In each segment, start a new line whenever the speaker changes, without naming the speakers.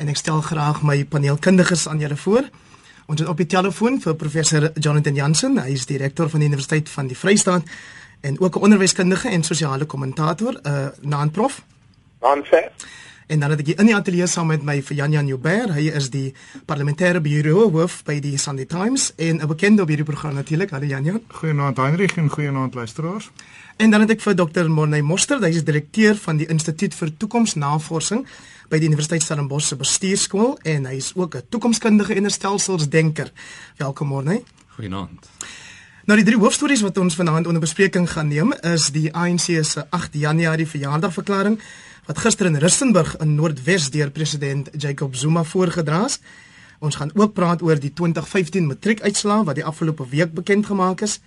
En ek stel graag my paneelkundiges aan julle voor. Ons het op die telefoon vir professor Jonathan Jansen, hy is direkteur van die Universiteit van die Vrystaat en ook 'n onderwyskundige en sosiale kommentator, uh, naanprof.
Naanse.
En dan het ek in die ateljee saam met my vir Jan Jan Joubert, hy is die parlementêre bureau hoof by die Sunday Times en 'n bekende op hierdie program natuurlik, Hallo Jan Jan.
Goeienaand Heinrich en goeienaand luisteraars.
En dan het ek vir Dr. Morney Moster, hy is direkteur van die Instituut vir Toekomsnavorsing by die Universiteit Stellenbosch se bestuurskool en hy is ook 'n toekomskundige en 'n stelselsdenker. Welkom Morney.
Goeienaand.
Nou die drie hoofstories wat ons vanaand onder bespreking gaan neem is die ANC se 8 Januarie verjaardagverklaring wat gister in Rustenburg in Noordwes deur president Jacob Zuma voorgedra is. Ons gaan ook praat oor die 2015 matriekuitslae wat die afgelope week bekend gemaak is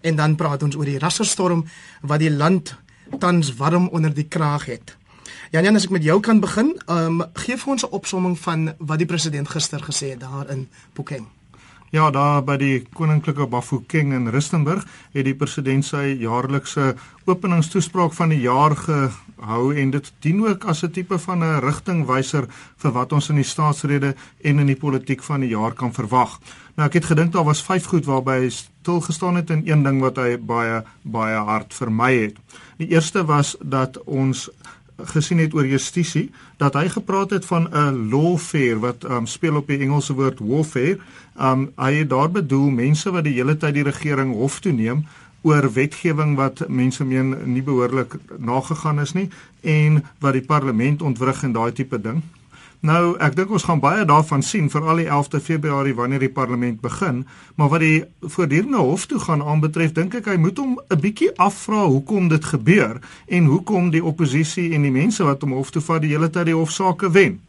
en dan praat ons oor die rasserstorm wat die land tans warm onder die kraag het. Jan Jan, as ek met jou kan begin, ehm um, gee vir ons 'n opsomming van wat die president gister gesê het daar in Bokeng.
Ja, daar by die Koninklike Bafokeng in Rustenburg het die president sy jaarlikse openingstoespraak van die jaar gehou en dit dien ook as 'n tipe van 'n rigtingwyser vir wat ons in die staatsrede en in die politiek van die jaar kan verwag. Nou ek het gedink daar was vyf goed waarby hy stil gestaan het en een ding wat hy baie baie hard vermy het. Die eerste was dat ons gesien het oor justisie dat hy gepraat het van 'n lawfare wat um, speel op die Engelse woord warfare. Um hy het daar bedoel mense wat die hele tyd die regering hof toe neem oor wetgewing wat mense meen nie behoorlik nagegaan is nie en wat die parlement ontwrig en daai tipe ding. Nou, ek dink ons gaan baie daarvan sien vir al die 11de Februarie wanneer die parlement begin, maar wat die voortdurende hof toe gaan aanbetref, dink ek hy moet hom 'n bietjie afvra hoekom dit gebeur en hoekom die oppositie en die mense wat hom hof toe vat die hele tyd die hofsaake wen.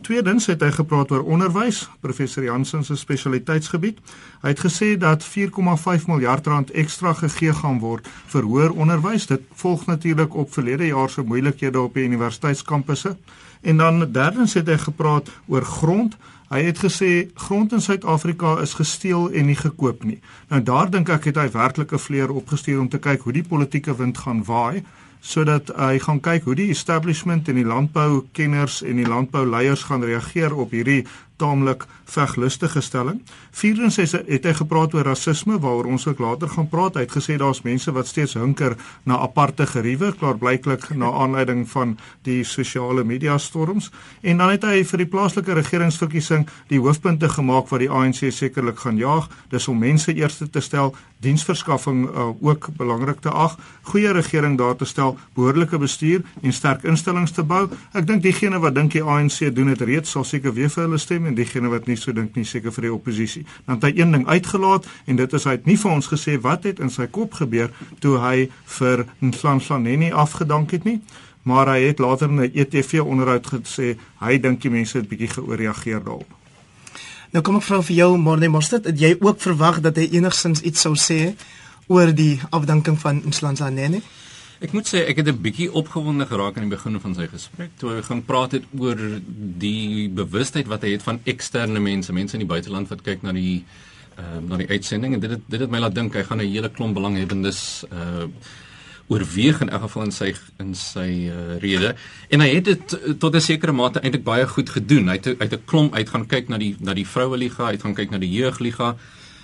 Tweedens het hy gepraat oor onderwys, professor Jansen se spesialiteitsgebied. Hy het gesê dat 4,5 miljard rand ekstra gegee gaan word vir hoër onderwys. Dit volg natuurlik op verlede jaar se moeilikhede op die universiteitskampusse. En dan derdens het hy gepraat oor grond. Hy het gesê grond in Suid-Afrika is gesteel en nie gekoop nie. Nou daar dink ek het hy werklik 'n vleuer opgestuur om te kyk hoe die politieke wind gaan waai sodat hy gaan kyk hoe die establishment en die landboukenners en die landbouleiers gaan reageer op hierdie taamlik veglustige stelling. Vierens het, het hy gepraat oor rasisme waaroor ons ook later gaan praat. Hy het gesê daar's mense wat steeds hunker na aparte geriewe, klaarblyklik na aanleiding van die sosiale media storms. En dan het hy vir die plaaslike regeringsverkiesing die hoofpunte gemaak wat die ANC sekerlik gaan jaag. Dis om mense eerste te stel, diensverskaffing uh, ook belangrik te ag, goeie regering daar te stel, behoorlike bestuur en sterk instellings te bou. Ek dink diegene wat dink die ANC doen dit reeds sal seker weer vir hulle stem en diegene wat nie so dink nie seker vir die oppositie. Dan het hy een ding uitgelaat en dit is hy het nie vir ons gesê wat het in sy kop gebeur toe hy vir Nhlanhlaneni afgedank het nie, maar hy het later in 'n ETV onderhoud gesê hy dink die mense het bietjie geoorreageer daarop.
Nou kom ek vra vir jou Morne Mostert, het jy ook verwag dat hy enigsins iets sou sê oor die afdanking van Nhlanhlaneni?
Ek moet sê ek het 'n bietjie opgewonde geraak aan die begin van sy gesprek toe hy gaan praat het oor die bewustheid wat hy het van eksterne mense, mense in die buiteland wat kyk na die ehm uh, na die uitsending en dit het dit het my laat dink hy gaan 'n hele klomp belanghebbendes uh oorweeg in elk geval in sy in sy uh, rede en hy het dit tot 'n sekere mate eintlik baie goed gedoen. Hy het uit 'n klomp uit gaan kyk na die na die vroue liga, uit gaan kyk na die jeugliga.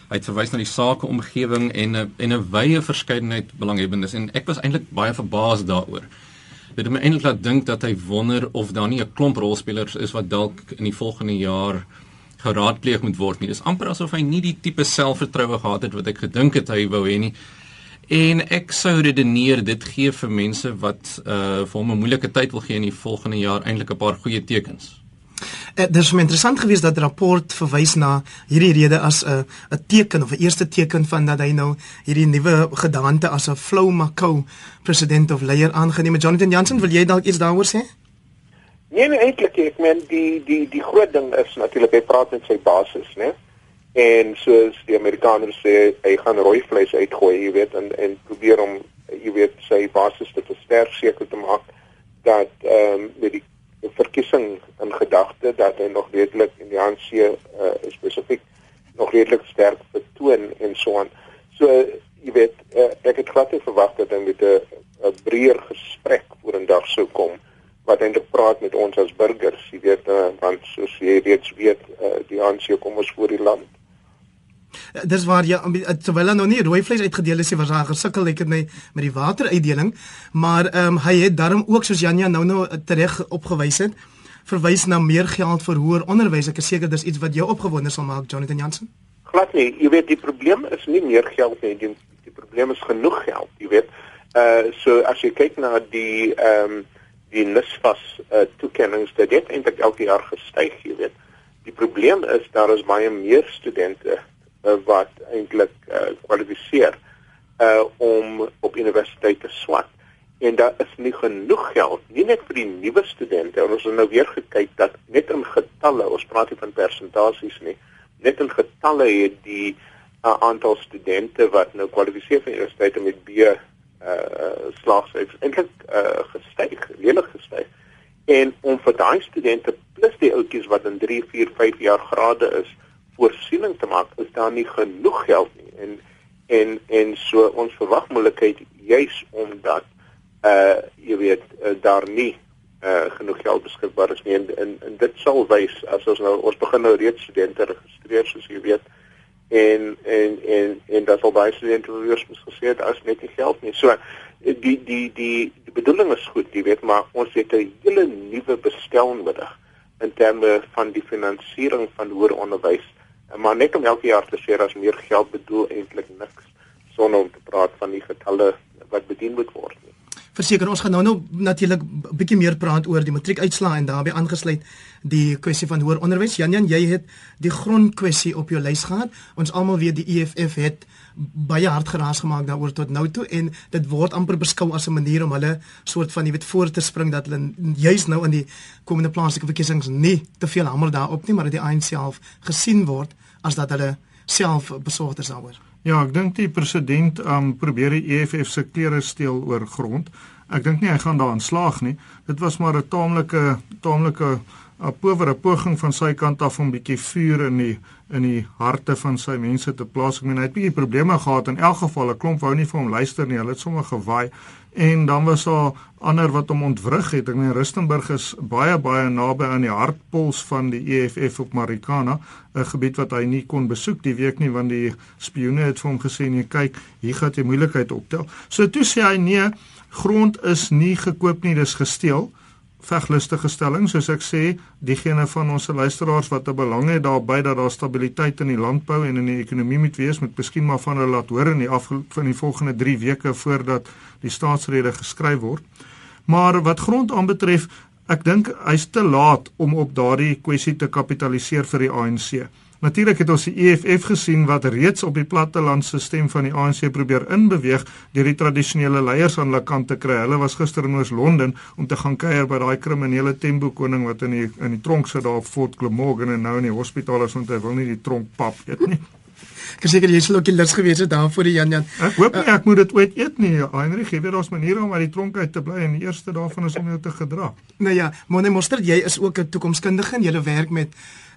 Hy het verwys na die sakeomgewing en 'n en 'n wye verskeidenheid belanghebbendes en ek was eintlik baie verbaas daaroor. Dit het my eintlik laat dink dat hy wonder of daar nie 'n klomp rolspelers is wat dalk in die volgende jaar geraadpleeg moet word nie. Dis amper asof hy nie die tipe selfvertroue gehad het wat ek gedink het hy wou hê nie. En ek sou redeneer dit gee vir mense wat uh vir hom 'n moeilike tyd wil gee in die volgende jaar eintlik 'n paar goeie tekens.
Uh, dit is interessant geweest dat die rapport verwys na hierdie rede as 'n uh, 'n teken of 'n eerste teken van dat hy nou hierdie nuwe gedagte as 'n flou makou president of leier aangeneem het. Jonathan Jansen, wil jy dalk iets daaroor sê?
Nee, nee eintlik ek meen die die die groot ding is natuurlik hy praat met sy basis, né? En soos die Amerikaners sê, hy gaan rooi vleis uitgooi, jy weet, en en probeer om jy weet sy basis te versterk seker te maak dat ehm um, met die verkiesing in gedagte dat hy nog redelik in die ANC uh, spesifiek nog redelik sterk betoon en so aan. So jy weet uh, ek het glad nie verwag dat hy met 'n breër gesprek voor 'n dag sou kom wat eintlik praat met ons as burgers, jy weet, uh, want soos jy reeds weet, uh, die ANC kom ons voor die land.
Dis waar jy terwyl nou nie rooi vleis uitgedeel is, was daar gesukkel ek het my met die wateruitdeling, maar ehm um, hy het daarom ook soos Janja nou nou tereg opgewys het, verwys na meer geld vir hoër onderwys. Ek is seker dis iets wat jou opgewonde sal maak, Jonathan Jansen.
Glad nie. Jy weet die probleem is nie meer geld nie, die, die probleem is genoeg geld, jy weet. Uh so as jy kyk na die ehm um, die NSFAS uh, toekennings dit het eintlik elke jaar gestyg, jy weet. Die probleem is daar is baie meer studente wat eintlik uh, kwalifiseer uh om op universiteit te swat en daar is nie genoeg geld nie net vir die nuwe studente ons het nou weer gekyk dat net in getalle ons praat nie van persentasies nie net in getalle het die uh, aantal studente wat nou kwalifiseer vir universiteit met B uh slaagsyfers eintlik uh gestyg, lelik gestyg. En om vir daai studente plus die ouetjies wat in 3, 4, 5 jaar grade is, voorsiening te maak, is daar nie genoeg geld nie. En en en so ons verwag moontlikheid juis omdat uh jy weet uh, daar nie uh genoeg geld beskikbaar is nie en, en en dit sal wys as ons nou ons begin nou reeds studente registreer soos jy weet en en en en dat sal baie studente weer gesê het as net nie geld nie. So die die die die bedoeling is goed, jy weet, maar ons het 'n hele nuwe bestel nodig in terme van die finansiering van hoër onderwys. Maar net om elke jaar te sê as meer geld bedoel eintlik niks sonder om te praat van die getalle wat bedien moet word nie
verseker ons gaan nou nou natuurlik bietjie meer praat oor die matriekuitslae en daarbey aangesluit die kwessie van hoër onderwys. Jan Jan, jy het die grondkwessie op jou lys gehad. Ons almal weet die EFF het baie hard geraas gemaak daaroor tot nou toe en dit word amper beskou as 'n manier om hulle soort van jy weet voor te spring dat hulle juis nou in die komende plaaslike verkiesings nie te veel hamer daarop nie, maar dat die ANC self gesien word as dat hulle self besorgd is daaroor.
Ja, ek dink die president um probeer die EFF se klere steel oor grond. Ek dink nie hy gaan daarin slaag nie. Dit was maar 'n taamlike taamlike 'n powere poging van sy kant af om 'n bietjie vuur in die in die harte van sy mense te plaas. Ek meen hy het bietjie probleme gehad in elk geval. 'n Klomp wou nie vir hom luister nie. Hulle het sommer gewaai en dan was daar ander wat hom ontwrig het. Ek meen Rustenburg is baie baie naby aan die hartpuls van die EFF op Marikana, 'n gebied wat hy nie kon besoek die week nie want die spioene het vir hom gesê nee, kyk, hier gaan jy moeilikheid optel. So toe sê hy nee, grond is nie gekoop nie, dis gesteel veglustige stelling soos ek sê diegene van ons luisteraars wat 'n belang het daarbey dat daar stabiliteit in die landbou en in die ekonomie moet wees met miskien maar van hulle laat hoor in die afgelope van die volgende 3 weke voordat die staatsrede geskryf word. Maar wat grond aanbetref ek dink hy's te laat om op daardie kwessie te kapitaliseer vir die ANC Natuurlik het ons die EFF gesien wat reeds op die plattelandstelsel van die ANC probeer inbeweeg deur die tradisionele leiers aan hulle kant te kry. Hulle was gister in Oos-London om te gaan kuier by daai kriminele Tembo koning wat in die in die tronk sit daar op Fort Glamorgan en nou in die hospitaal is want hy wil nie die tronk pap eet nie.
Ek seker jy sal ook lus gewees het daar voor die Jan Jan.
Ek hoop nie ek moet dit ooit eet nie. Heinrich, jy weet daar's maniere om uit die tronk uit te bly en die eerste daarvan is om jou te gedra.
Nou ja, Monne Mostert, jy is ook 'n toekomskundige en jy werk met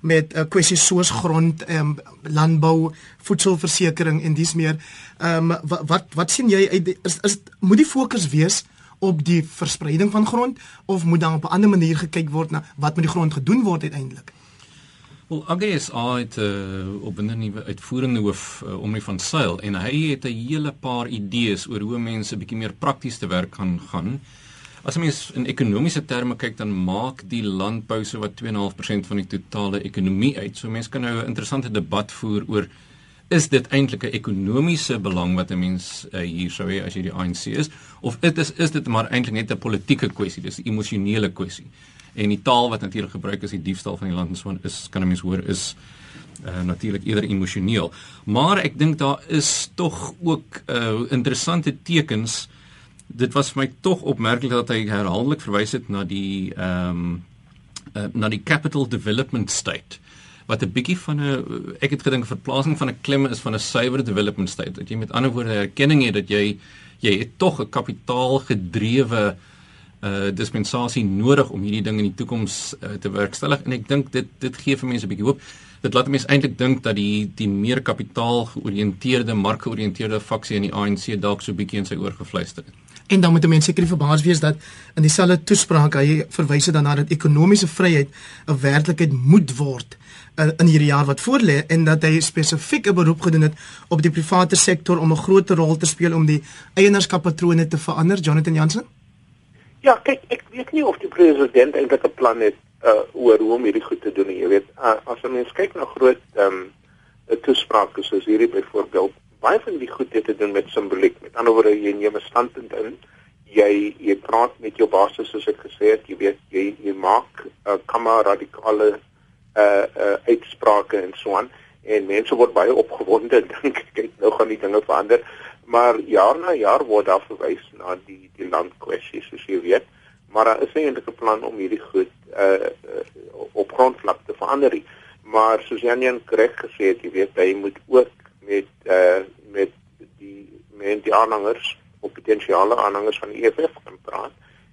met uh, kwessie soos grond, ehm um, landbou, voedselversekering en dis meer. Ehm um, wat, wat wat sien jy uit is is moet die fokus wees op die verspreiding van grond of moet daar op 'n ander manier gekyk word na wat met die grond gedoen word uiteindelik?
Wel AGS het uh, op 'n nuwe uitvoerende hoof uh, om nie van seil en hy het 'n hele paar idees oor hoe mense bietjie meer prakties te werk kan gaan. As jy mens in ekonomiese terme kyk dan maak die landbou so wat 2.5% van die totale ekonomie uit. So mense kan nou 'n interessante debat voer oor is dit eintlik 'n ekonomiese belang wat 'n mens uh, hier sou hê as jy die ANC is of dit is is dit maar eintlik net 'n politieke kwessie, dis 'n emosionele kwessie. En die taal wat natuurlik gebruik is die diefstal van die land en so is kan 'n mens hoor is uh, natuurlik eerder emosioneel. Maar ek dink daar is tog ook uh, interessante tekens dit was vir my tog opmerklik dat hy herhaaldelik verwys het na die ehm um, uh, na die capital development state wat 'n bietjie van 'n ek het gedink verplasing van 'n klemme is van 'n suiwer development state dat jy met ander woorde erkenning het dat jy jy het tog 'n kapitaalgedrewe uh dispensasie nodig om hierdie ding in die toekoms uh, te werkstellig en ek dink dit dit gee vir mense 'n bietjie hoop dit laat mense eintlik dink dat die die meer kapitaal georiënteerde, markgeoriënteerde faksie in die ANC dalk so bietjie in sy oor gefluister het.
En dan moet mense seker verbaas wees dat in dieselfde toespraak hy verwys het dan na dat ekonomiese vryheid 'n werklikheid moet word uh, in hierdie jaar wat voorlê en dat hy spesifiek 'n beroep gedoen het op die private sektor om 'n groter rol te speel om die eienaarskappatrone te verander. Jonathan Jansen?
Ja, kyk, ek weet nie of die president eintlik 'n plan het uh oor hoe om hierdie goed te doen nie. Jy weet, uh, as 'n mens kyk na groot ehm um, toesprake soos hierdie byvoorbeeld, baie van die goed het te doen met simboliek. Met ander woorde, jy neem 'n standpunt in. Jy jy praat met jou basis soos ek gesê het, jy weet, jy jy maak 'n uh, kamera radikale uh uh uitsprake en so aan en mense word baie opgewonde dink ek kyk nou gaan die dinge verander maar jaar na jaar word daar verwys na die die landkwessie soos jy weet. Maar daar is eintlik 'n plan om hierdie goed uh, uh op grondvlak te verander maar soos Janian reg gesê het jy weet hy moet ook met uh met die met die aanhangers op potensiale aanhangers van die EFF kan praat.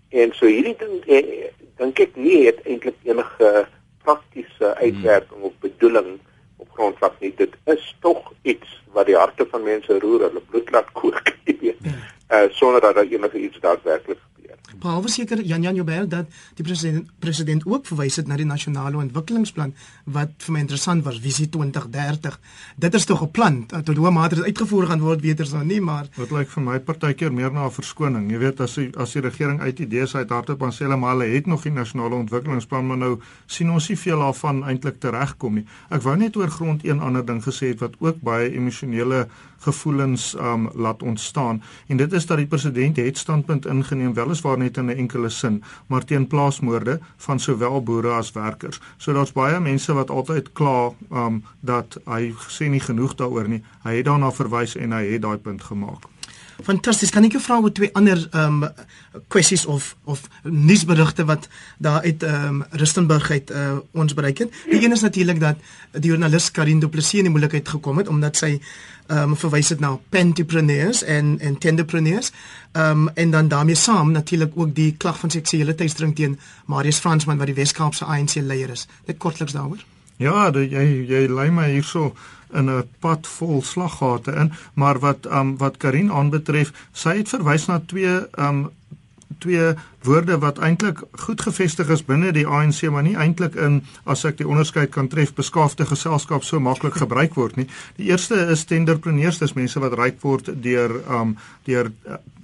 En so hierdie ding eh, dink ek nie het eintlik enige praktiese uitwerking of bedoeling op grondvlak nie. Dit is tog iets wat die harte van mense roer, hulle bloed laat kook, jy weet. Uh sonder dat daar enige iets daadwerklik
Behalwe seker Jan Jan Joubert dat die president president ook verwys het na die nasionale ontwikkelingsplan wat vir my interessant was, Visie 2030. Dit is tog 'n plan tot hoe mate dit uitgevoer gaan word, weet ons nog nie, maar
wat lyk vir my partykeer meer na 'n verskoning. Jy weet as die as die regering uit idees uit hardop aan sê hulle maar hulle het nog die nasionale ontwikkelingsplan, maar nou sien ons nie veel daarvan eintlik teregkom nie. Ek wou net oor grond een ander ding gesê het wat ook baie emosionele gevoelens um laat ontstaan en dit is dat die president het standpunt ingeneem weliswaar net in 'n enkele sin maar teen plaasmoorde van sowel boere as werkers. So daar's baie mense wat altyd kla um dat hy sê nie genoeg daaroor nie. Hy het daarna verwys en hy het daai punt gemaak.
Fantasties. Kan ek jou vra oor twee ander ehm um, kwessies of of nuusberigte wat daar uit ehm um, Rustenburg uit uh, ons bereik het? Die een is natuurlik dat die joernalis Karin Du Plessis in die moeilikheid gekom het omdat sy ehm um, verwys het na pentipreneurs en en tenderpreneurs. Ehm um, en dan daarmee saam natuurlik ook die klag van seksuele teistering teen Marius Fransman wat die Wes-Kaapse ANC leier is. Net kortliks daaroor.
Ja, die, jy jy lei my hierso in 'n pad vol slaggate in, maar wat um wat Karin aanbetref, sy het verwys na twee um twee woorde wat eintlik goed gevestig is binne die ANC maar nie eintlik in as ek die onderskeid kan tref beskaafde geselskap so maklik gebruik word nie. Die eerste is tenderpreneurs, dis mense wat ryk word deur um deur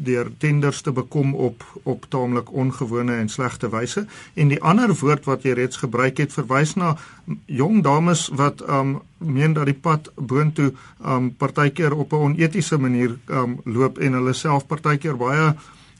deur tenders te bekom op op taamlik ongewone en slegte wyse en die ander woord wat jy reeds gebruik het verwys na jong dames wat um meen dat die pad boontoe um partykeer op 'n onetiese manier um loop en hulle self partykeer baie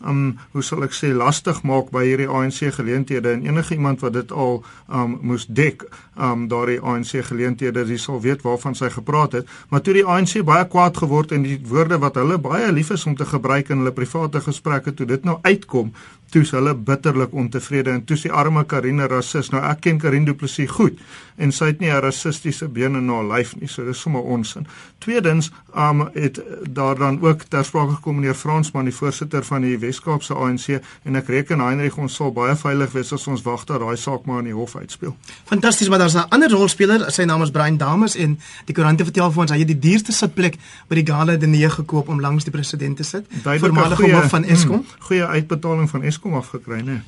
um hoe sal ek sê lastig maak by hierdie ANC geleenthede en enige iemand wat dit al um moes dek um daardie ANC geleenthede dis sal weet waarvan sy gepraat het. Maar toe die ANC baie kwaad geword en die woorde wat hulle baie lief is om te gebruik in hulle private gesprekke toe dit nou uitkom toe hulle bitterlik ontevrede en toe die arme Karine rasis. Nou ek ken Karine Du Plessis goed en sy het nie 'n rassistiese bene na haar lyf nie. So dis sommer onsin. Tweedens, um het daar dan ook ter sprake gekom meneer Fransman, die voorsitter van die Wes-Kaapse ANC en ek reken Heinrich ons sal baie veilig wees as ons wag dat daai saak maar in die hof uitspeel.
Fantasties, maar daar's 'n ander rolspeler, sy naam is Brian Dames en die koerante vertel vir ons hy het die duurste sitplek by die gala dinee gekoop om langs die president te sit.
Voormalige hoof van Eskom. Hmm, goeie uitbetaling van Eskom Eskom afgekry, né?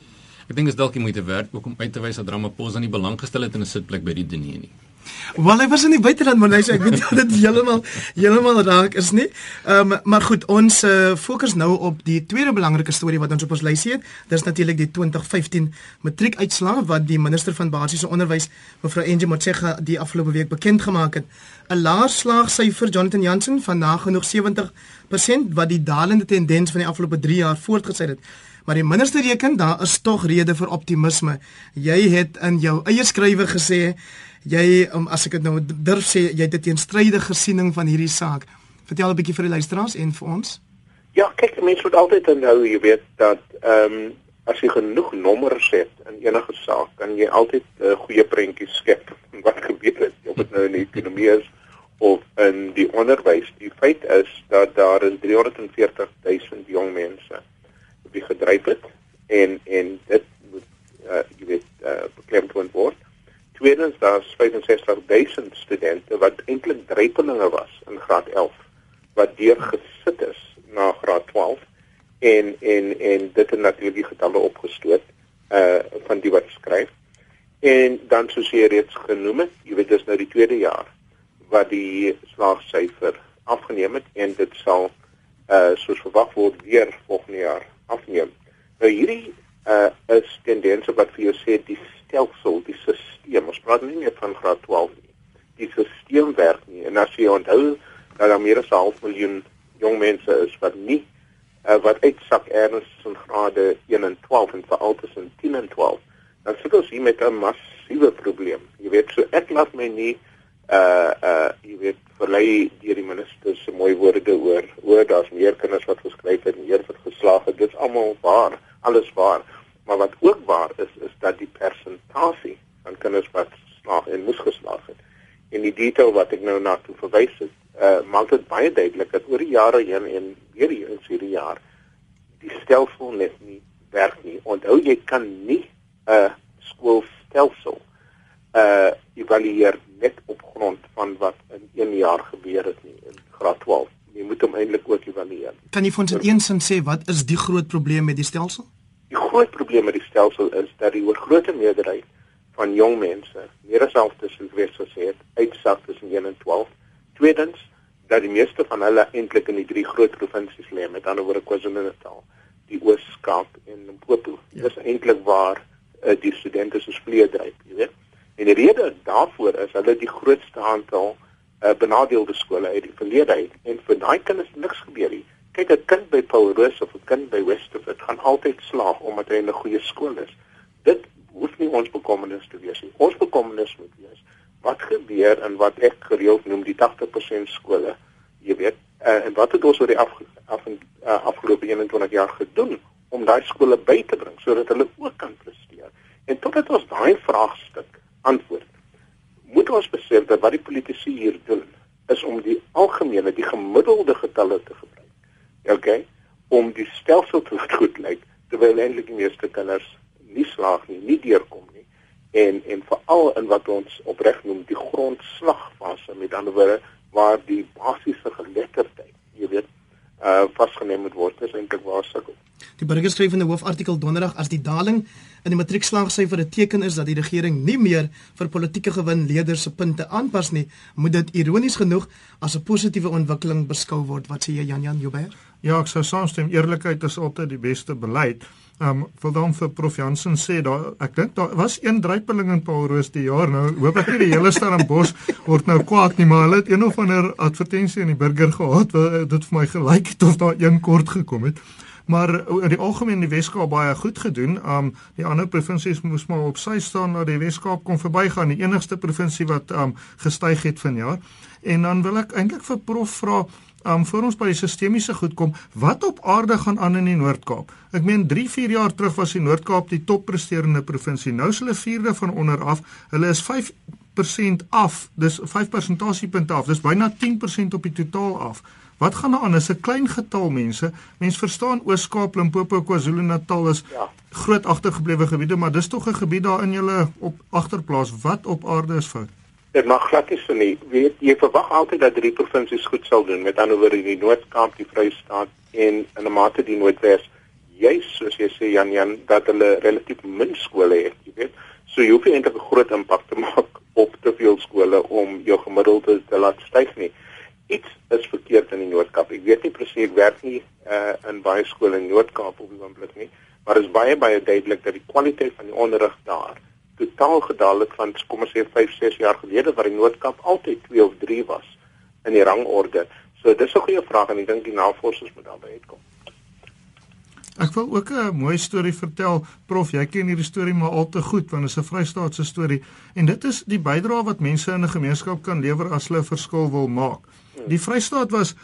Ek dink is dalk jy moet werk ook om uit te wys dat Ramaphosa nie belang gestel het in 'n sitplek by die diner nie.
Wel hy was in die buiteland maar hy sê ek weet dit heeltemal heeltemal raak is nie. Ehm um, maar goed, ons uh, fokus nou op die tweede belangrike storie wat ons op ons lysie het. Dis natuurlik die 2015 matriekuitslae wat die minister van basiese onderwys mevrou Angie Motshega die afgelope week bekend gemaak het. 'n Laer slaagsyfer Jonathan Jansen van nagenoeg 70% wat die dalende tendens van die afgelope 3 jaar voortgesit het. Maar die minister reken daar is tog rede vir optimisme. Jy het in jou eie skrywe gesê jy um, as ek dit nou durf sê jy het 'n teenstrydige siening van hierdie saak. Vertel 'n bietjie vir die luisteraars en vir ons.
Ja, kyk, mense moet altyd onthou, jy weet dat ehm um, as jy genoeg nommers het in enige saak, kan jy altyd 'n uh, goeie prentjie skep van wat gebeur het, of dit nou in die ekonomie is of in die onderwys. Die feit is dat daar is 340 000 jong mense wie gedryf het en en dit moet uh, jy weet uh, beklemtoon word. Tweedens daar's 65000 studente wat drypelinge was in graad 11 wat deurgesit is na graad 12 en en en dit het natuurlik die getalle opgestoot uh van die wat skryf. En dan soos jy reeds genoem het, jy weet dis nou die tweede jaar wat die slaagsyfer afgeneem het en dit sal uh soos verwag word weer volgende jaar afneem. Nou hierdie uh is tendense wat vir jou sê die stelsel, die stelsel, ons praat nie net van graad 12 nie. Die stelsel werk nie. En as jy onthou dat daar meer as 'n half miljoen jong mense is wat nie uh, wat uitsak erns in grade 1 en 12 en veral tussen 10 en 12, dan sit ons hier met 'n massiewe probleem. Jy weet, so ek laat my nie uh uh jy weet verlei deur die minister se mooi woorde oor oor daar's meer kinders wat geskryf het en meer wat geslaag het. Dit is almal waar, alles waar. Maar wat ook waar is is dat die persentasie van kinders wat slaag en moes geslaag het en die detail wat ek nou na verwys het, uh maak dit baie duidelik dat oor die jare heen en weer hier in hierdie jaar die stelsel net nie werk nie. Onthou jy kan nie 'n uh, skoolstelsel uh evalueer net op grond van wat in 1 jaar gebeur het nie in graad 12. Jy moet hom eintlik ook evalueer.
Kan jy vir ons in een sin sê wat is die groot probleem met die stelsel?
Die groot probleem met die stelsel is dat die oorgrootste meerderheid van jong mense, meer as half tussen gewees gesê het, uitsak tussen 1 en 12. Tweedens dat die meeste van hulle eintlik in die drie groot provinsies lê, met ander woorde KwaZulu-Natal, die Oos-Kaap en Limpopo. Ja. Dis eintlik waar uh, die studente se vleuel dryf, jy weet. En die rede daarvoor is hulle die grootste aantal uh, benadeelde skole uit die verlede uit en vir daai kinders niks gebeur nie. Kyk, 'n kind by Paul Roos of 'n kind by Westfield gaan altyd slaag omdat hy in 'n goeie skool is. Dit hoef nie ons bekommernis te wees nie. Ons bekommernis moet wees wat gebeur en wat ek gereeld noem die 80% skole. Jy weet, uh, en wat het ons oor die af, af uh, afgelope 21 jaar gedoen om daai skole by te bring sodat hulle ook kan presteer. En totdat ons daai vraagstuk antwoord, moet ons besef dat wat die politici hier doen is om die algemene, die gemiddelde getalle te gebruik. Okay? Om die stelsel te goed lyk terwyl eintlik die meeste kinders nie slaag nie, nie deurkom. En en veral in wat ons opreg noem die grondslagfase, met ander woorde waar die basiese geletterdheid, jy weet, uh vasgeneem moet word, is eintlik waar sukkel.
Die burger skryf in 'n hoofartikel donderdag as die daling in die matriekslaagsyfer 'n teken is dat die regering nie meer vir politieke gewin leerders se punte aanpas nie, moet dit ironies genoeg as 'n positiewe ontwikkeling beskou word. Wat sê jy Jan Jan Joubert?
Ja, ek sou saamstem. Eerlikheid is altyd die beste beleid. Ehm um, wil dan vir Prof Jansen sê daar ek dink daar was een drypeling in Paul Roos die jaar nou hoop ek nie die hele Stellenbosch word nou kwaad nie maar hulle het een of ander advertensie in die burger gehad wat dit vir my gelyk het of daar een kort gekom het maar in die algemeen die Weskaap baie goed gedoen. Um die ander provinsies moes maar op sy staan dat die Weskaap kon verbygaan, die enigste provinsie wat um gestyg het vanjaar. En dan wil ek eintlik vir prof vra um voor ons by die sistemiese goed kom, wat op aarde gaan aan in die Noord-Kaap? Ek meen 3, 4 jaar terug was die Noord-Kaap die toppresterende provinsie. Nou is hulle vierde van onder af. Hulle is 5% af. Dis 5 persentasiepunte af. Dis byna 10% op die totaal af. Wat gaan aan? Is 'n klein getal mense. Mens verstaan Oos-Kaap, Limpopo, KwaZulu-Natal is ja. groot agtergeblewe gebiede, maar dis tog 'n gebied daar in julle op agterplaas. Wat op aarde is fout?
Dit mag glad nie so nie. Weet jy verwag altyd dat drie provinsies goed sal doen. Met ander woorde die Noord-Kaap, die Vrystaat en in 'n mate die Noordwes. Juist soos jy sê Jan Jan dat hulle relatief min skole het, jy weet. So jy hoef nie eintlik 'n groot impak te maak op te veel skole om jou gemiddelde te laat styg nie. Iets is verkeerd in die Noord-Kaap. Ek weet nie presies ek werk nie uh, in baie skole in Noord-Kaap op die oomblik nie, maar is baie baie duidelik dat die kwaliteit van die onderrig daar totaal gedaal het van kom ons sê 5, 6 jaar gelede waar die noodkap altyd 2 of 3 was in die rangorde. So dis 'n goeie vraag en ek dink die navorsers moet daarby uitkom.
Ek wil ook 'n mooi storie vertel. Prof, jy ken hierdie storie maar al te goed want dit is 'n Vrystaatse storie en dit is die bydrae wat mense in 'n gemeenskap kan lewer as hulle 'n verskil wil maak. Die Vrystaat was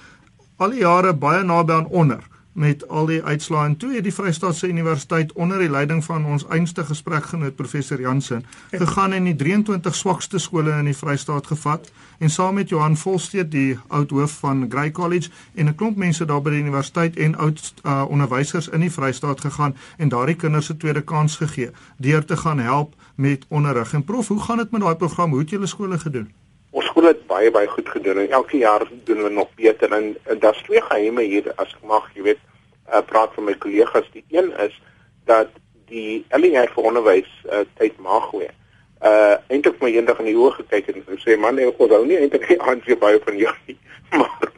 al die jare baie naby aan onder met al die uitslae en toe het die Vrystaatse Universiteit onder die leiding van ons einste gesprekgenoot professor Jansen gegaan en die 23 swakste skole in die Vrystaat gevat en saam met Johan Volsteed die oud hoof van Grey College en 'n klomp mense daar by die universiteit en oud uh, onderwysers in die Vrystaat gegaan en daardie kinders se tweede kans gegee deur te gaan help met onderrig. En prof, hoe gaan dit met daai program? Hoe het julle skole gedoen?
Skool het baie baie goed gedoen en elke jaar doen we nog beter en, en daar's twee geheime hier as ek mag, jy weet, uh, praat van my kollegas. Die een is dat die LER vir onderwys uh, tyd mag wees. Uh eintlik my eendag in die oë gekyk en sê man, nee, ek onthou nie eintlik die aansien baie van jou nie. Maar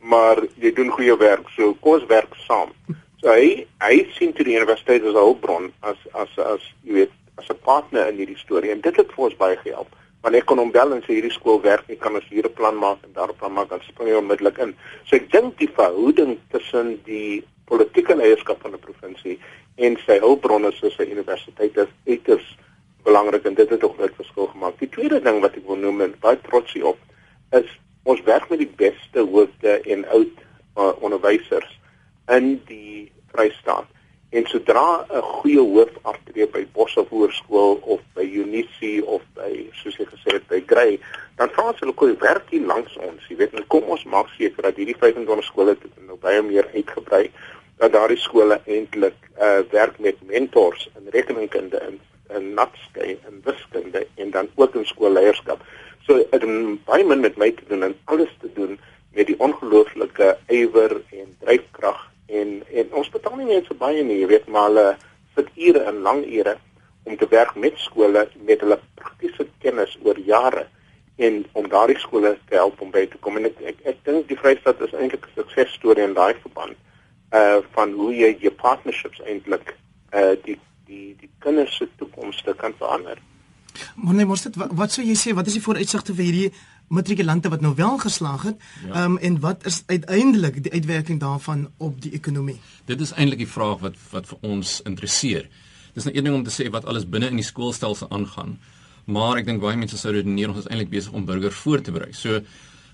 maar jy doen goeie werk. So kom ons werk saam. So hy hy sien toe die universiteit as 'n hulpbron as as as jy weet, as 'n partner in hierdie storie en dit het vir ons baie gehelp want ek kon hom bel en sê hierdie skool werk nie kan ons hier 'n plan maak en daar 'n plan maak dan spring hy onmiddellik in. So ek dink die verhouding tussen die politieke leierskap van 'n provinsie en sy hulpbronne soos sy universiteit is uiters belangrik en dit het ook 'n verskil gemaak. Die tweede ding wat ek wil noem en baie trots op is ons werk met die beste hoofde en oud uh, onderwysers in die Vrystaat. En sodra 'n goeie hoof aftree by Boshoff Hoërskool of by Unisie of by soos jy gesê het by Grey, dan vra ons hulle kom werk hier langs ons. Jy weet, kom ons maak seker dat hierdie 25 skole nou baie meer uitgebrei dat daardie skole eintlik uh werk met mentors in rekeningkunde en in natskei en wiskunde en dan ook in skoolleierskap. So dit het baie min met my te doen en alles te doen met die ongelooflike ywer en dryfkrag en en ons betaal nie net so baie nie, jy weet, maar hulle sit ure en lang ure om te werk met skole met hulle praktiese kennis oor jare en om daardie skole te help om by te kom en ek ek, ek dink die Vrystaat is eintlik 'n suksesstorie in daai verband uh van hoe jy jou partnerships eintlik uh die die die kinders se toekomste kan verander.
Nee, mos dit wat, wat sou jy sê wat is die vooruitsigte vir hierdie matrikulante wat nou wel geslaag het? Ja. um, en wat is uiteindelik die uitwerking daarvan op die ekonomie?
Dit is eintlik die vraag wat wat vir ons interesseer. Dis nou een ding om te sê wat alles binne in die skoolstelsel aangaan. Maar ek dink baie mense sou redeneer ons is eintlik besig om burgers voor te berei. So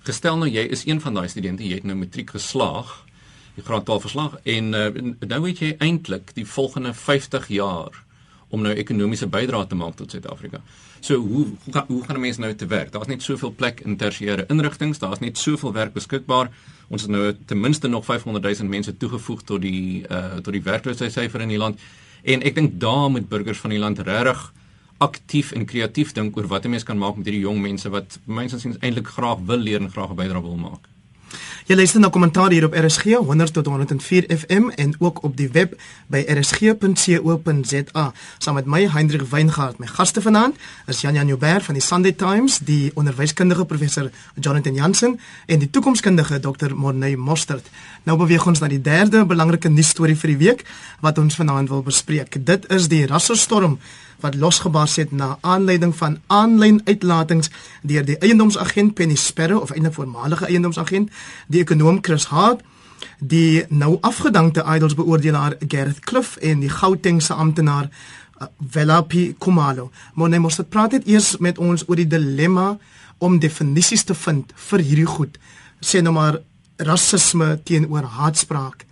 gestel nou jy is een van daai studente, jy het nou matriek geslaag, die graad 12 verslag en uh, nou weet jy eintlik die volgende 50 jaar om nou ekonomiese bydrae te maak tot Suid-Afrika. So hoe hoe gaan hoe gaan 'n mens nou te werk? Daar's net soveel plek in tersiêre inrigtinge, daar's net soveel werk beskikbaar. Ons het nou ten minste nog 500 000 mense toegevoeg tot die uh tot die werkloosheidssyfer in die land. En ek dink daar moet burgers van die land regtig aktief en kreatief dink oor wat 'n mens kan maak met hierdie jong mense wat insiens eintlik graag wil leer en graag 'n bydrae wil maak.
Jy luister na kommentaar hier op RSG 100 tot 104 FM en ook op die web by rsg.co.za. Saam met my Hendrik Weingart, my gaste vanaand is Jan Jan Joubert van die Sunday Times, die onderwyskundige professor Jonathan Jansen en die toekomskundige Dr. Morney Mostert. Nou beweeg ons na die derde belangrike nuusstorie vir die week wat ons vanaand wil bespreek. Dit is die rassestorm wat losgebars het na aanleiding van aanlyn uitlatings deur die eiendomsagent Penny Sparrow of 'n voormalige eiendomsagent, die ekonom Chris Hart, die nou afgedankte idols beoordelaar Gareth Cliff en die Gautengse amptenaar uh, Velapi Kumalo. Maar net moet dit praat net eers met ons oor die dilemma om definisies te vind vir hierdie goed. Sê nou maar rasisme teenoor haatspraak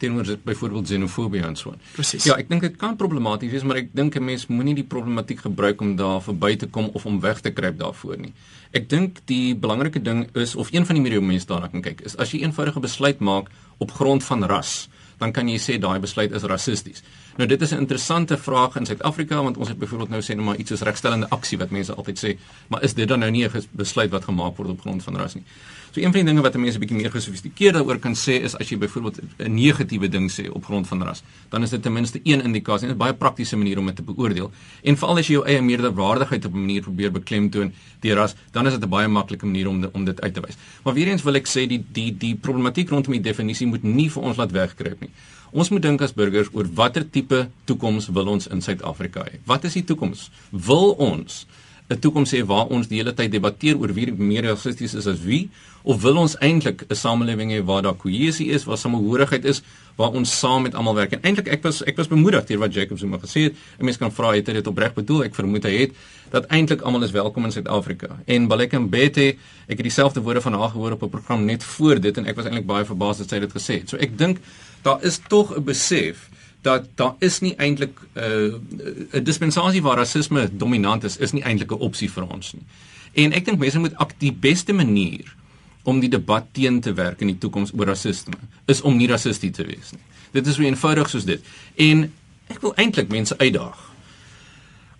teenoor byvoorbeeld xenofobie en so aan.
Presies.
Ja, ek dink dit kan problematies wees, maar ek dink 'n mens moenie die problematiek gebruik om daar verby te kom of om weg te kruip daarvoor nie. Ek dink die belangrike ding is of een van die medium mense daarna kan kyk is as jy eenvoudige besluit maak op grond van ras, dan kan jy sê daai besluit is rassisties. Nou dit is 'n interessante vraag in Suid-Afrika want ons het byvoorbeeld nou sê net maar iets soos regstellende aksie wat mense altyd sê, maar is dit dan nou nie 'n besluit wat gemaak word op grond van ras nie? So een van die dinge wat mense bietjie meer gesofistikeerd daaroor kan sê is as jy byvoorbeeld 'n negatiewe ding sê op grond van ras, dan is dit ten minste een indikasie. Dit is baie praktiese manier om dit te beoordeel. En veral as jy jou eie meerderwaardigheid op 'n manier probeer beklemtoon deur ras, dan is dit 'n baie maklike manier om om dit uit te wys. Maar weer eens wil ek sê die die die problematiek rondom die definisie moet nie vir ons laat wegkruip nie. Ons moet dink as burgers oor watter tipe toekoms wil ons in Suid-Afrika hê? Wat is die toekoms? Wil ons 'n toekoms hê waar ons die hele tyd debatteer oor wie meer rassisties is as wie of wil ons eintlik 'n samelewing hê waar daar kohesie is, waar samehorigheid is, waar ons saam met almal werk? En eintlik ek was ek was bemoedig deur wat Jacob Zuma gesê het. 'n Mens kan vra het hy dit opreg bedoel? Ek vermoed hy het dat eintlik almal is welkom in Suid-Afrika. En Baleka Mbete, ek het dieselfde woorde van haar gehoor op 'n program net voor dit en ek was eintlik baie verbaas dat sy dit gesê het. So ek dink daar is tog 'n besef dat daar is nie eintlik 'n uh, 'n dispensasie waar rasisme dominant is, is nie eintlik 'n opsie vir ons nie. En ek dink mense moet ak die beste manier om die debat teen te werk in die toekoms oor rasisme is om nie rassisties te wees nie. Dit is so eenvoudig soos dit. En ek wil eintlik mense uitdaag.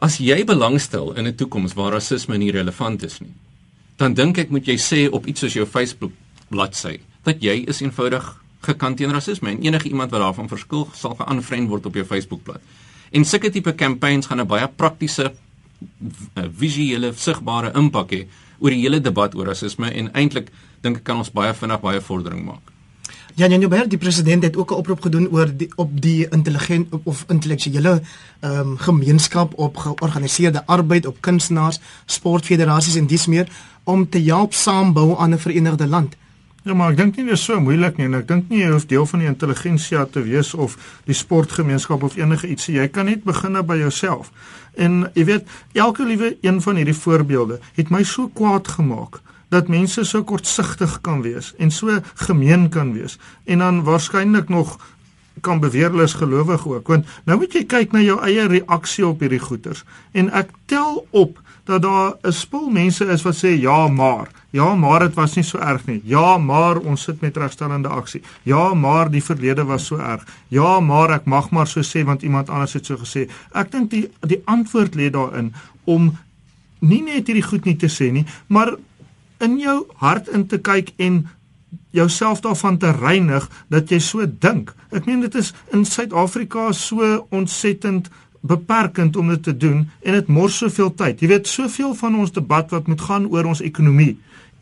As jy belangstel in 'n toekoms waar rasisme nie relevant is nie, dan dink ek moet jy sê op iets soos jou Facebook bladsy dat jy is eenvoudig gekant teen rasisme en enige iemand wat daarvan verskil sal geaanvriend word op jou Facebookblad. En sulke tipe campaigns gaan 'n baie praktiese eh, visuele sigbare impak hê oor die hele debat oor rasisme en eintlik dink ek kan ons baie vinnig baie vordering maak.
Ja, Jan Joubert, die president het ook 'n oproep gedoen oor die op die intelligent op, of intellektuele ehm um, gemeenskap op georganiseerde arbeid op kunstenaars, sportfederasies en dis meer om te help saambou aan 'n verenigde land.
Ja, maar ek dink nie dit is so moeilik nie en ek dink nie jy hoef deel van die intelligensia te wees of die sportgemeenskap of enige ietsie. Jy kan net begin by jouself. En jy weet, elke liewe een van hierdie voorbeelde het my so kwaad gemaak dat mense so kortsigtig kan wees en so gemeen kan wees en dan waarskynlik nog kan beweer hulle is gelowig ook want nou moet jy kyk na jou eie reaksie op hierdie goeters en ek tel op dat daar 'n spul mense is wat sê ja, maar. Ja, maar dit was nie so erg nie. Ja, maar ons sit met regstellende aksie. Ja, maar die verlede was so erg. Ja, maar ek mag maar so sê want iemand anders het so gesê. Ek dink die die antwoord lê daarin om nie net hierdie goed nie te sê nie, maar in jou hart in te kyk en jouself daarvan te reinig dat jy so dink. Ek meen dit is in Suid-Afrika so ontsettend beperkend om dit te doen en dit mors soveel tyd. Jy weet, soveel van ons debat wat moet gaan oor ons ekonomie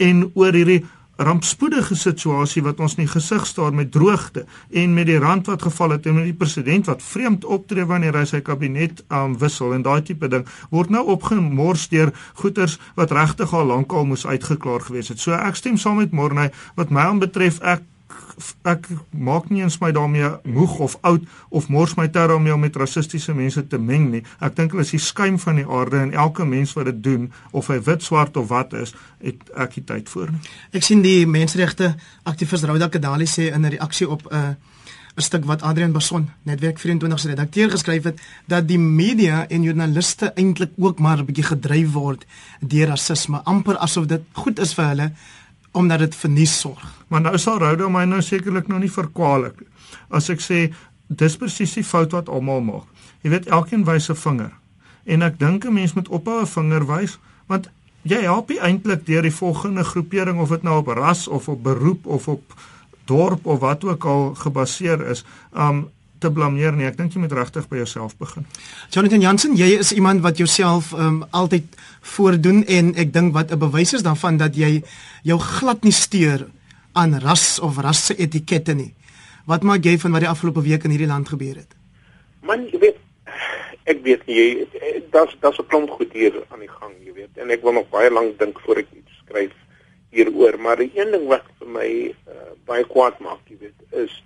en oor hierdie rampspoedige situasie wat ons in die gesig staar met droogte en met die rand wat geval het en met die president wat vreemd optree wanneer hy sy kabinet um, wissel en daai tipe ding word nou opgemors deur goeters wat regtig al lankal moes uitgeklaar gewees het. So ek stem saam met Morney wat my aanbetref ek ek maak nie eens my daarmee moeg of oud of mors my tyd daarmee om met rassistiese mense te meng nie. Ek dink hulle is die skuim van die aarde en elke mens wat dit doen of hy wit, swart of wat is, het ek die tyd voor nie.
Ek sien die menseregte aktivis Rauda Kadali sê in 'n reaksie op 'n uh, 'n stuk wat Adrian Bason, Netwerk 24 se redakteur geskryf het dat die media en joernaliste eintlik ook maar 'n bietjie gedryf word deur rasisme, amper asof dit goed is vir hulle omdat dit vir nuus sorg.
Maar nou sal Rhoda my nou sekerlik nou nie verkwalik as ek sê dis presies die fout wat almal maak. Jy weet elkeen wys 'n vinger. En ek dink 'n mens moet ophou 'n vinger wys want jy help nie eintlik deur die volgende groepering of dit nou op ras of op beroep of op dorp of wat ook al gebaseer is. Um te blameer nie. Ek dink jy moet regtig by jouself begin.
Jonathan Jansen, jy is iemand wat jouself um, altyd voordoen en ek dink wat 'n bewys is daarvan dat jy jou glad nie steur aan ras of rasse etikette nie. Wat maak jy van wat die afgelope week in hierdie land gebeur het?
Man, jy weet ek weet nie daar's daar's 'n klomp goed hier aan die gang, jy weet. En ek wil nog baie lank dink voor ek iets skryf hieroor, maar die een ding wat vir my uh, baie kwaad maak, jy weet, is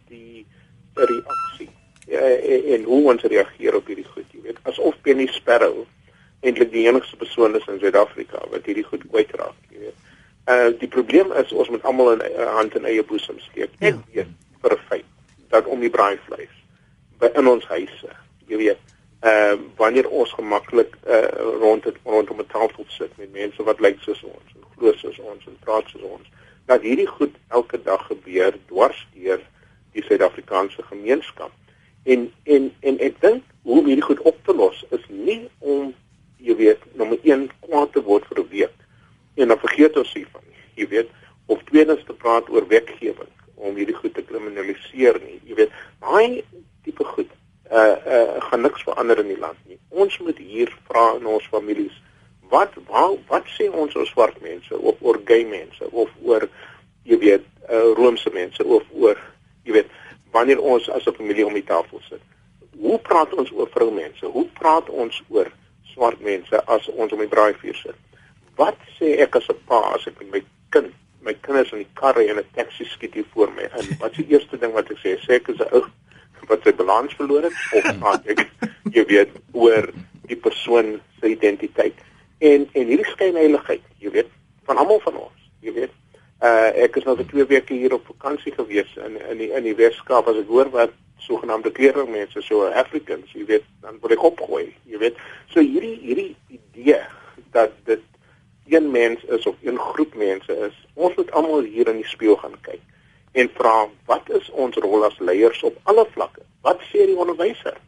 en, en hoe ons reageer op hierdie goed, jy weet, asof Penny Sparrow eintlik die enigste persoon is in Suid-Afrika wat hierdie goed kwytraak, jy weet. Uh die probleem is ons moet almal 'n uh, hand in eie boesem steek. Ek ja. weet vir 'n feit dat om die braaivleis by in ons huise, jy weet, uh wanneer ons gemaklik uh rond het rondom 'n tafel sit met mense wat lyk soos ons en glo soos ons en praat soos ons, dat hierdie goed elke dag gebeur dwars deur die Suid-Afrikaanse gemeenskap. En en en ek dink hoe om hierdie goed op te los is nie om jy weet nommer 1 kwaad te word vir 'n week en dan vergeet ons hiervan. Jy weet of tweedens te praat oor wetgewing om hierdie goed te kriminaliseer nie. Jy weet daai tipe goed uh uh gaan niks verander in die land nie. Ons moet hier vra in ons families wat wat, wat sê ons oor swart mense of oor gay mense of oor jy weet uh roomse mense of oor jy weet wanneer ons as 'n familie om die tafel sit. Hoe praat ons oor vroumense? Hoe praat ons oor swart mense as ons om die draaivuur sit. Wat sê ek as 'n pa as ek met my kind, my kinders in die karre en 'n taxi skiet hier voor my in? Wat is die eerste ding wat ek sê? Sê ek is 'n ou wat sy balans verloor het of praat ek jy weet oor die persoon se identiteit? En en hierdie skynheiligheid, jy weet, van almal van ons, jy weet. Uh ek is nou vir 2 weke hier op vakansie gewees in in die in die Weskaap as ek hoor wat sogenaamde kleurmense so Africans, jy weet, dan word ek opgooi, jy weet. So hierdie hierdie idee dat dit een mens is of een groep mense is, ons moet almal hier in die spieël gaan kyk en vra wat is ons rol as leiers op alle vlakke? Wat sê die onderwyser?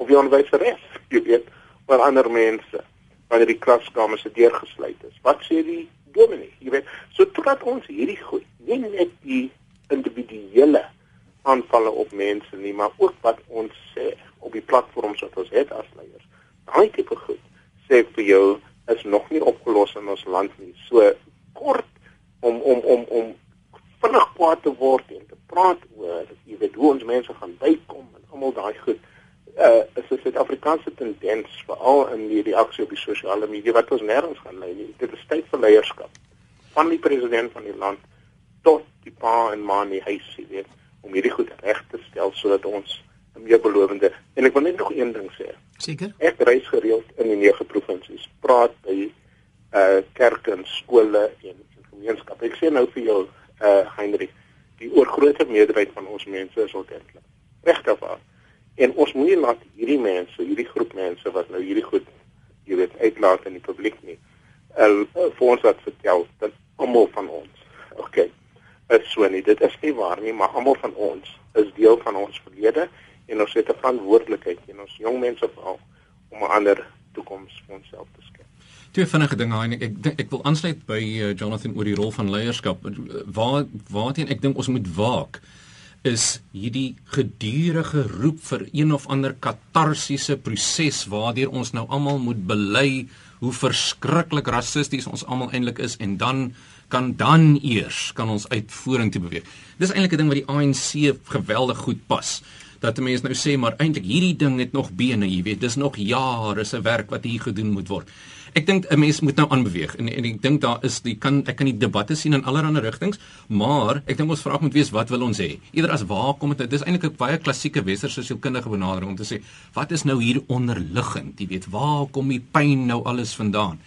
Of die onderwyseres, jy weet, oor ander mense wanneer die klaskamer se deur gesluit is. Wat sê die dominee? Jy weet, so totdat ons hierdie goed, nie net die individuele aanvalle op mense nie, maar ook wat ons sê op die platforms wat ons het as leiers. Daai tipe goed sê vir jou is nog nie opgelos in ons land nie. So kort om om om om vinnig kwaad te word en te praat oor jy weet hoe ons mense gaan bykom en almal daai goed uh is 'n Suid-Afrikaanse tendens veral in die reaksie op die sosiale media wat ons nêrens gaan lei nie. Dit is tyd vir leierskap van die president van die land tot die pa en ma in die huis, jy weet om hierdie goed reg te stel sodat ons 'n meer belowende en ek wil net nog een ding sê.
Seker.
Ek reis gereeld in die nege provinsies, praat by uh kerke en skole en, en gemeenskappe. Ek sê nou vir jou uh Heinrich, die oorgrootste meerderheid van ons mense is ordentelik. Regtig waar. En ons moenie laat hierdie mense, hierdie groep mense wat nou hierdie goed jy weet uitlaat in die publiek nie. Uh, vir ons wat vertel dat almal van ons. Okay is so nie. Dit is nie waar nie, maar almal van ons is deel van ons verlede en ons het 'n verantwoordelikheid en ons jong mense veral om 'n ander toekoms vir onsself te skep.
Twee vinnige dinge hy ek ek, ek wil aansluit by uh, Jonathan oor die rol van leierskap. Waar waarteen ek dink ons moet waak is hierdie gedurende roep vir een of ander katarsiese proses waardeur ons nou almal moet bely hoe verskriklik rassisties ons almal eintlik is en dan kan dan eers kan ons uit vorentoe beweeg. Dis eintlik 'n ding wat die ANC geweldig goed pas. Dat mense nou sê maar eintlik hierdie ding het nog bene, jy weet, dis nog jare se werk wat hier gedoen moet word. Ek dink 'n mens moet nou aanbeweeg en, en ek dink daar is die kan ek kan die debatte sien in allerlei rigtings, maar ek dink ons vraag moet wees wat wil ons hê? Eerder as waar kom dit? Nou? Dis eintlik 'n baie klassieke westerse sielkundige benadering om te sê wat is nou hier onderliggend? Jy weet, waar kom die pyn nou alles vandaan?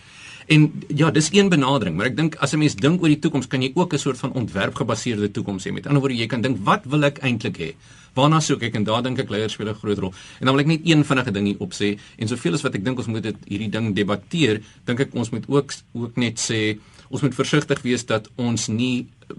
En ja, dis een benadering, maar ek dink as 'n mens dink oor die toekoms, kan jy ook 'n soort van ontwerpgebaseerde toekoms hê. Met ander woorde, jy kan dink, wat wil ek eintlik hê? Waarna soek ek? En daar dink ek leiers speel 'n groot rol. En dan wil ek net een vinnige ding hier opsê en soveel as wat ek dink ons moet dit hierdie ding debatteer, dink ek ons moet ook ook net sê ons moet versigtig wees dat ons nie eh,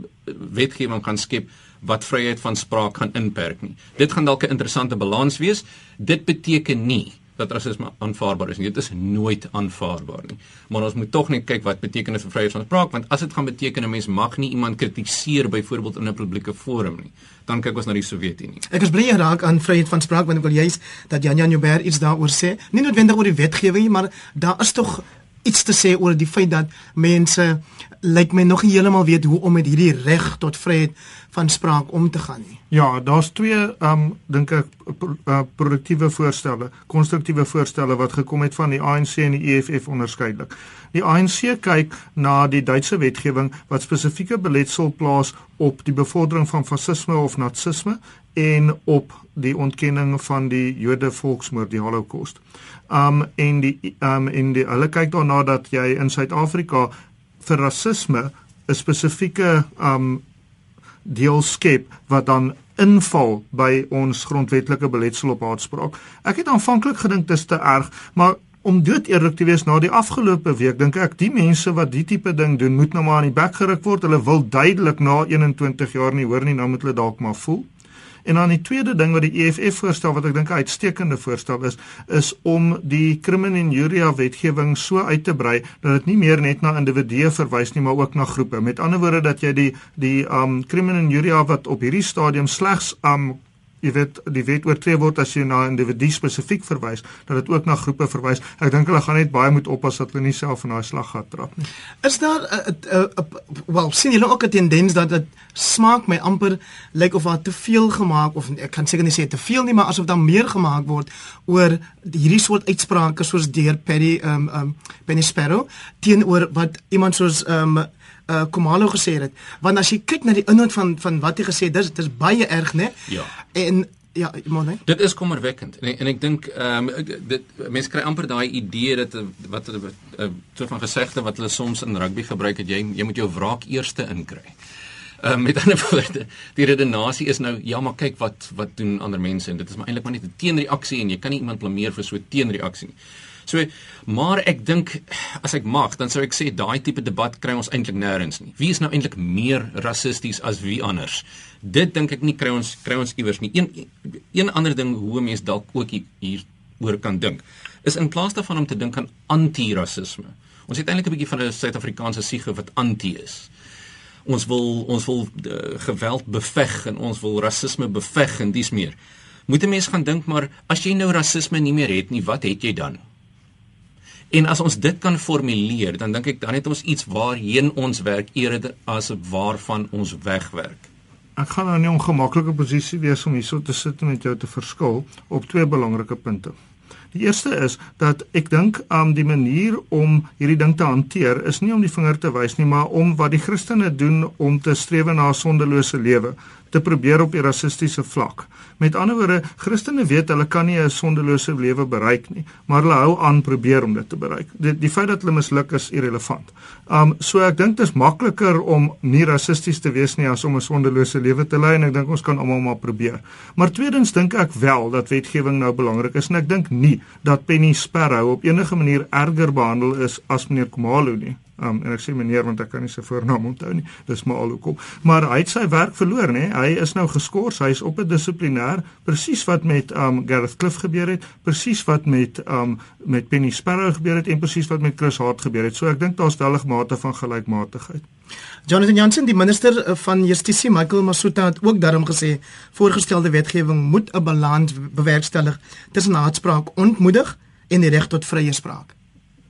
wetgewing gaan skep wat vryheid van spraak gaan inperk nie. Dit gaan dalk 'n interessante balans wees. Dit beteken nie dat rasisme aanvaarbaar is nie. Dit is nooit aanvaarbaar nie. Maar ons moet tog net kyk wat beteken dit vir vryheid van spraak want as dit gaan beteken 'n mens mag nie iemand kritiseer byvoorbeeld in 'n publieke forum nie, dan kyk ons na die Sowjetunie.
Ek is bly jy raak aan vryheid van spraak want ek wil juist dat Jan Jan Joubert iets daaroor sê. Nie noodwendig oor die wetgewing nie, maar daar is tog iets te sê oor die feit dat mense lyk my nog nie heeltemal weet hoe om met hierdie reg tot vryheid van spraak om te gaan nie.
Ja, daar's twee um dink ek uh, produktiewe voorstelle, konstruktiewe voorstelle wat gekom het van die ANC en die EFF onderskeidelik. Die ANC kyk na die Duitse wetgewing wat spesifieke beletsel plaas op die bevordering van fasisme of nazisme en op die ontkenning van die Jode volksmoord, die Holocaust. Um en die um en die hulle kyk daarna dat jy in Suid-Afrika vir rasisme 'n spesifieke um deel skep wat dan inval by ons grondwetlike beletsel op haatspraak. Ek het aanvanklik gedink dit is te erg, maar om dood eerlik te wees na die afgelope week dink ek die mense wat die tipe ding doen moet nou maar aan die bek geruk word. Hulle wil duidelik na 21 jaar nie hoor nie, nou moet hulle dalk maar voel. En dan die tweede ding wat die EFF voorstel wat ek dink 'n uitstekende voorstel is, is om die criminal injuria wetgewing so uit te brei dat dit nie meer net na individue verwys nie, maar ook na groepe. Met ander woorde dat jy die die um criminal injuria wat op hierdie stadium slegs um jy weet die wet oortree word as jy na 'n individu spesifiek verwys, dat dit ook na groepe verwys. Ek dink hulle gaan net baie moet oppas dat hulle nie self in daai slag gaan trap nie.
Is daar 'n wel sien julle ook 'n tendens dat dit smaak my amper lyk of daar te veel gemaak of ek kan seker nie sê te veel nie, maar asof daar meer gemaak word oor hierdie soort uitsprake soos deur Perry um um Penny Sparrow teenoor wat iemand soos um uh Komalo gesê het. Want as jy kyk na die inhoud van van wat hy gesê het, dis dis baie erg, né?
Ja.
En ja, maar nee.
Dit is kommerwekkend. En en ek dink ehm um, dit mense kry amper daai idee dat wat 'n soort van gesegde wat hulle soms in rugby gebruik het, jy jy moet jou wraak eerste inkry. Ehm um, met ander woorde, die redenasie is nou ja, maar kyk wat wat doen ander mense en dit is maar eintlik maar net 'n teenreaksie en jy kan nie iemand blameer vir so 'n teenreaksie nie. So maar ek dink as ek mag dan sou ek sê daai tipe debat kry ons eintlik nêrens nie. Wie is nou eintlik meer rassisties as wie anders? Dit dink ek nie kry ons kry ons iewers nie. Een een ander ding hoe mense dalk ook hier oor kan dink is in plaas daarvan om te dink aan anti-rassisme. Ons het eintlik 'n bietjie van 'n Suid-Afrikaanse siege wat anti is. Ons wil ons wil uh, geweld beveg en ons wil rasisme beveg en dis meer. Moet 'n mens gaan dink maar as jy nou rasisme nie meer het nie, wat het jy dan? En as ons dit kan formuleer, dan dink ek dan het ons iets waarheen ons werk eerder as waarvan ons wegwerk.
Ek gaan nou 'n ongemaklike posisie wees om hierso te sit met jou te verskil op twee belangrike punte. Die eerste is dat ek dink um die manier om hierdie ding te hanteer is nie om die vinger te wys nie, maar om wat die Christene doen om te streef na 'n sondelose lewe te probeer op die rassistiese vlak. Met ander woorde, Christene weet hulle kan nie 'n sondelose lewe bereik nie, maar hulle hou aan probeer om dit te bereik. Die die feit dat hulle misluk is irrelevant. Um so ek dink dit is makliker om nie rassisties te wees nie as om 'n sondelose lewe te lei en ek dink ons kan almal maar probeer. Maar tweedens dink ek wel dat wetgewing nou belangrik is en ek dink nie dat Penny Sparrow op enige manier erger behandel is as meneer Komalo nie. Um, en ek sê meneer want ek kan nie sy voornaam onthou nie. Dis maar al hoekom. Maar hy het sy werk verloor, nê? Hy is nou geskort. Hy is op 'n dissiplinêr, presies wat met um Gareth Cliff gebeur het, presies wat met um met Penny Sparrow gebeur het en presies wat met Chris Hart gebeur het. So ek dink daar's wel 'n mate van gelykmatigheid.
Jonathan Jansen, die minister eh, van Justisie, Michael Masuta het ook daarom gesê voorgestelde wetgewing moet 'n balans bewerkstellig tussen haatspraak ontmoedig en die reg tot vrye spraak.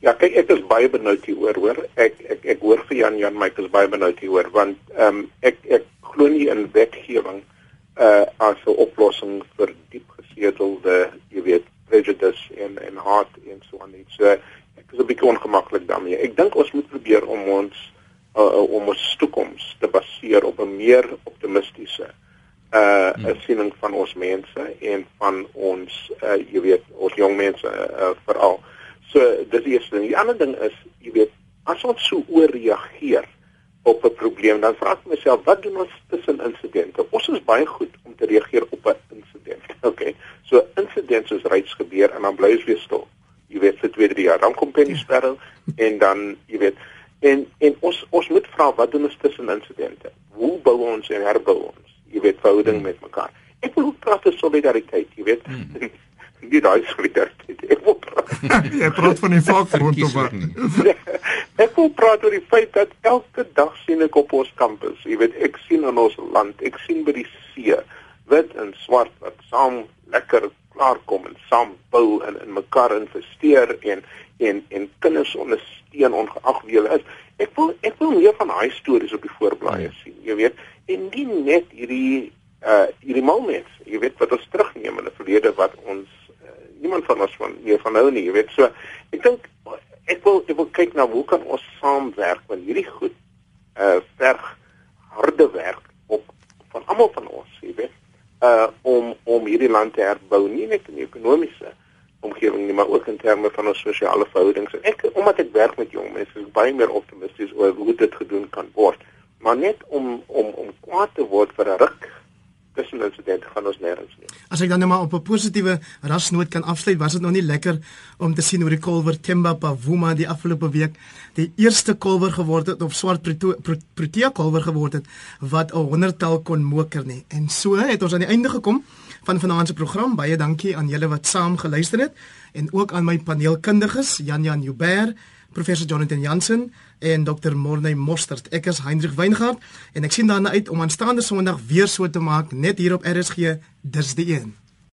Ja, kyk ek is baie benoud hieroor, hoor. Ek ek ek hoor vir Jan Jan, ek is baie benoud hieroor want ehm um, ek ek glo nie in wetgewing uh as 'n oplossing vir diep gesetelde, jy weet, prejudice en en haat en so aan iets. So ek is 'n bietjie ongemaklik daarmee. Ek dink ons moet probeer om ons uh, om ons toekoms te baseer op 'n meer optimistiese uh hmm. siening van ons mense en van ons uh jy weet, ons jong mense uh, veral. So dis die eerste ding. Die ander ding is, jy weet, as ons so ooreageer op 'n probleem, dan vra ek myself, wat doen ons tussen insidente? Ons is baie goed om te reageer op 'n insident. Okay. So insidente soos reeds gebeur en dan bly ons weer stil. Jy weet vir 2, 3 jaar, dan kom Penny Sparrow en dan, jy weet, en en ons ons moet vra wat doen ons tussen insidente? Hoe bou ons en herbou ons? Jy weet, verhouding hmm. met mekaar. Ek wil praat oor solidariteit, jy weet. Hmm. nie daai solidariteit. Ek wil
Jy praat van die vakbond of wat?
ek wil praat oor die feit dat elke dag sien ek op ons kampus, jy weet, ek sien in ons land, ek sien by die see, wit en swart wat saam lekker klaar kom en saam bou en in mekaar investeer en en en kinders ondersteun ongeag wie hulle is. Ek wil ek wil meer van daai stories op die voorblaaie sien, jy weet, en nie net hierdie uh hierdie moments, jy weet wat ons terugneem in die verlede wat ons niemand van ons van meer van nou nie, jy weet. So ek dink ek wil ek wil kyk na hoe kan ons saamwerk want hierdie goed uh verg harde werk op van almal van ons, jy weet. Uh om om hierdie land te herbou, nie net in ekonomiese omgewing nie, maar ook in terme van ons sosiale verhoudings. En ek omdat ek werk met jong mense, is baie meer optimisties oor hoe dit gedoen kan word. Maar net om om om kwaad te word vir 'n ruk tussen insidente gaan ons nêrens nie.
As ek dan nou maar op 'n positiewe rasnoot kan afsluit, was dit nog nie lekker om te sien hoe die kolwer Themba Pavuma die afgelope week die eerste kolwer geword het of swart protea kolwer geword het wat 'n honderdtal kon moker nie. En so het ons aan die einde gekom van vanaand se program. Baie dankie aan julle wat saam geluister het en ook aan my paneelkundiges Jan Jan Jubber professor Jonathan Jansen en Dr. Morney Mostert. Ek is Hendrik Weingart en ek sien daarna uit om aanstaande Sondag weer so te maak net hier op RSG. Dis die een.